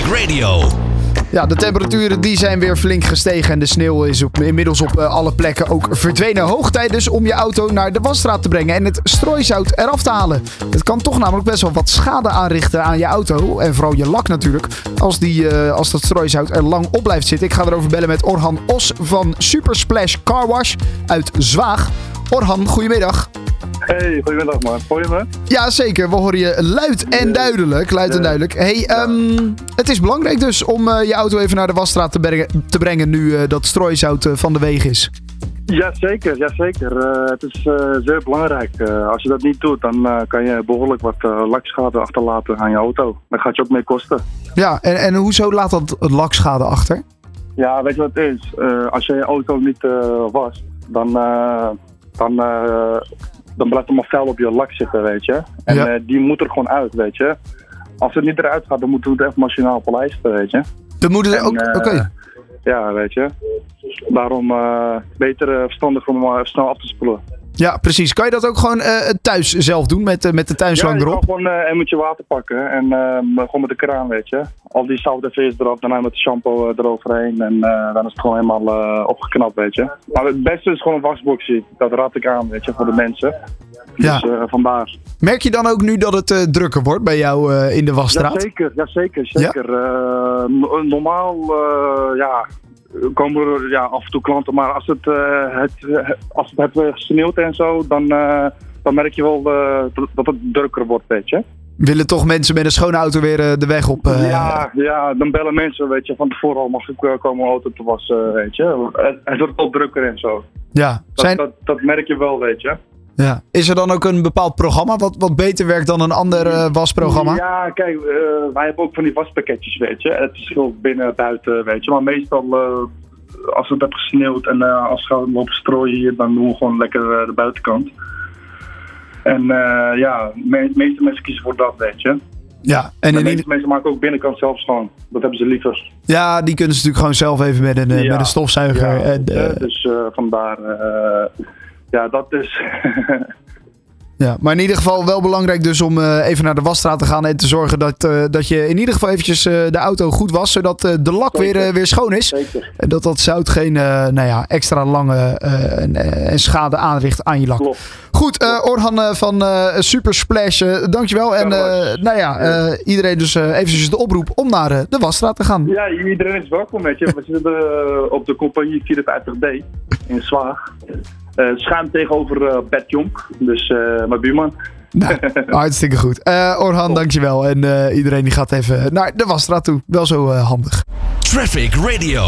Radio. Ja, de temperaturen die zijn weer flink gestegen en de sneeuw is inmiddels op eh, alle plekken ook verdwenen. Hoog tijd dus om je auto naar de wasstraat te brengen en het strooisout eraf te halen. Het kan toch namelijk best wel wat schade aanrichten aan je auto en vooral je lak natuurlijk, als, die, eh, als dat strooisout er lang op blijft zitten. Ik ga erover bellen met Orhan Os van Super Splash Car Wash uit Zwaag. Orhan, goedemiddag. Hey, goedemiddag man. Hoor je me? Ja, zeker. We horen je luid en duidelijk. Luid en duidelijk. Hey, ehm, het is belangrijk dus om eh, je auto even naar de wasstraat te, brengen, te brengen nu eh, dat strooisout eh, van de weg is. Jazeker, jazeker. Uh, het is uh, zeer belangrijk. Uh, als je dat niet doet, dan kan je behoorlijk wat lakschade achterlaten aan je auto. Dat gaat je ook mee kosten. Ja, en, en hoezo laat dat lakschade achter? Ja, weet je wat het is? als je je auto niet wast, dan, dan dan blijft er maar vuil op je lak zitten, weet je. En Ja. eh, die moet er gewoon uit, weet je. Als het niet eruit gaat, dan moeten we het echt machinaal polijsten, weet je. Dan moeten En, ook. Oké. eh, Ja, weet je. Daarom eh, beter verstandig om snel af te spoelen. Ja, precies. Kan je dat ook gewoon eh, thuis zelf doen met, eh, met de tuinslang ja, je kan erop? gewoon eh, een emmertje water pakken en eh, gewoon met de kraan, weet je. Al die zout en vis erop, daarna met de shampoo eh, eroverheen en eh, dan is het gewoon helemaal eh, opgeknapt, weet je. Maar het beste is gewoon een wasboxie. Dat raad ik aan, weet je, voor de mensen. Ja. Dus eh, vandaar. Merk je dan ook nu dat het eh, drukker wordt bij jou eh, in de wasstraat? Jazeker, jazeker, zeker. Eh, no- normaal, eh, ja, komen er ja, af en toe klanten, maar als het, eh, het, eh, als het heeft gesneeuwd en zo, dan, eh, dan merk je wel dat- het drukker wordt, weet je. Willen toch mensen met een schone auto weer de weg op? Ja, ja, dan bellen mensen, weet je, van tevoren al mag ik komen auto te wassen, weet je. Het, het wordt wel drukker en zo. ja. Dat, Zijn, dat, dat merk je wel, weet je. Ja. Is er dan ook een bepaald programma wat, wat beter werkt dan een ander eh, wasprogramma? Ja, kijk, eh, wij hebben ook van die waspakketjes, weet je. Het verschil binnen en buiten, weet je. Maar meestal, eh, als het heeft gesneeuwd en als we gaan lopen strooien hier, dan doen we gewoon lekker de buitenkant. En ja, me- meeste mensen kiezen voor dat, weet je. Ja, en de ieder, meeste mensen maken ook binnenkant zelf schoon. Dat hebben ze liever. ja, die kunnen ze natuurlijk gewoon zelf even met een, Ja. met een stofzuiger. Ja, en, dus vandaar, ja, dat is... Ja, maar in ieder geval wel belangrijk dus om eh, even naar de wasstraat te gaan en te zorgen dat, eh, dat je in ieder geval eventjes eh, de auto goed was, zodat de lak weer, Zeker. weer schoon is. Zeker. En dat dat zout geen nou ja, extra lange en, en schade aanricht aan je lak. Klopt. Goed, Orhan van eh, Super Splash, dankjewel. En nou ja, iedereen dus eventjes de oproep om naar de wasstraat te gaan. Ja, iedereen is welkom, weet je. We zitten op de compagnie 54D in Zwaag. Eh schuin tegenover eh Bert Jonk, dus eh, mijn buurman. Nou, hartstikke goed. Eh, Orhan, dankjewel. En eh, iedereen die gaat even naar de wasstraat toe. Wel zo eh, handig. Traffic Radio.